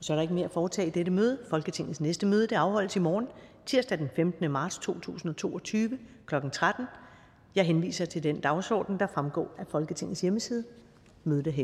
Så er der ikke mere at foretage i dette møde. Folketingets næste møde afholdes i morgen, tirsdag den 15. marts 2022, kl. 13.00. Jeg henviser til den dagsorden, der fremgår af Folketingets hjemmeside. Mødet er hævet.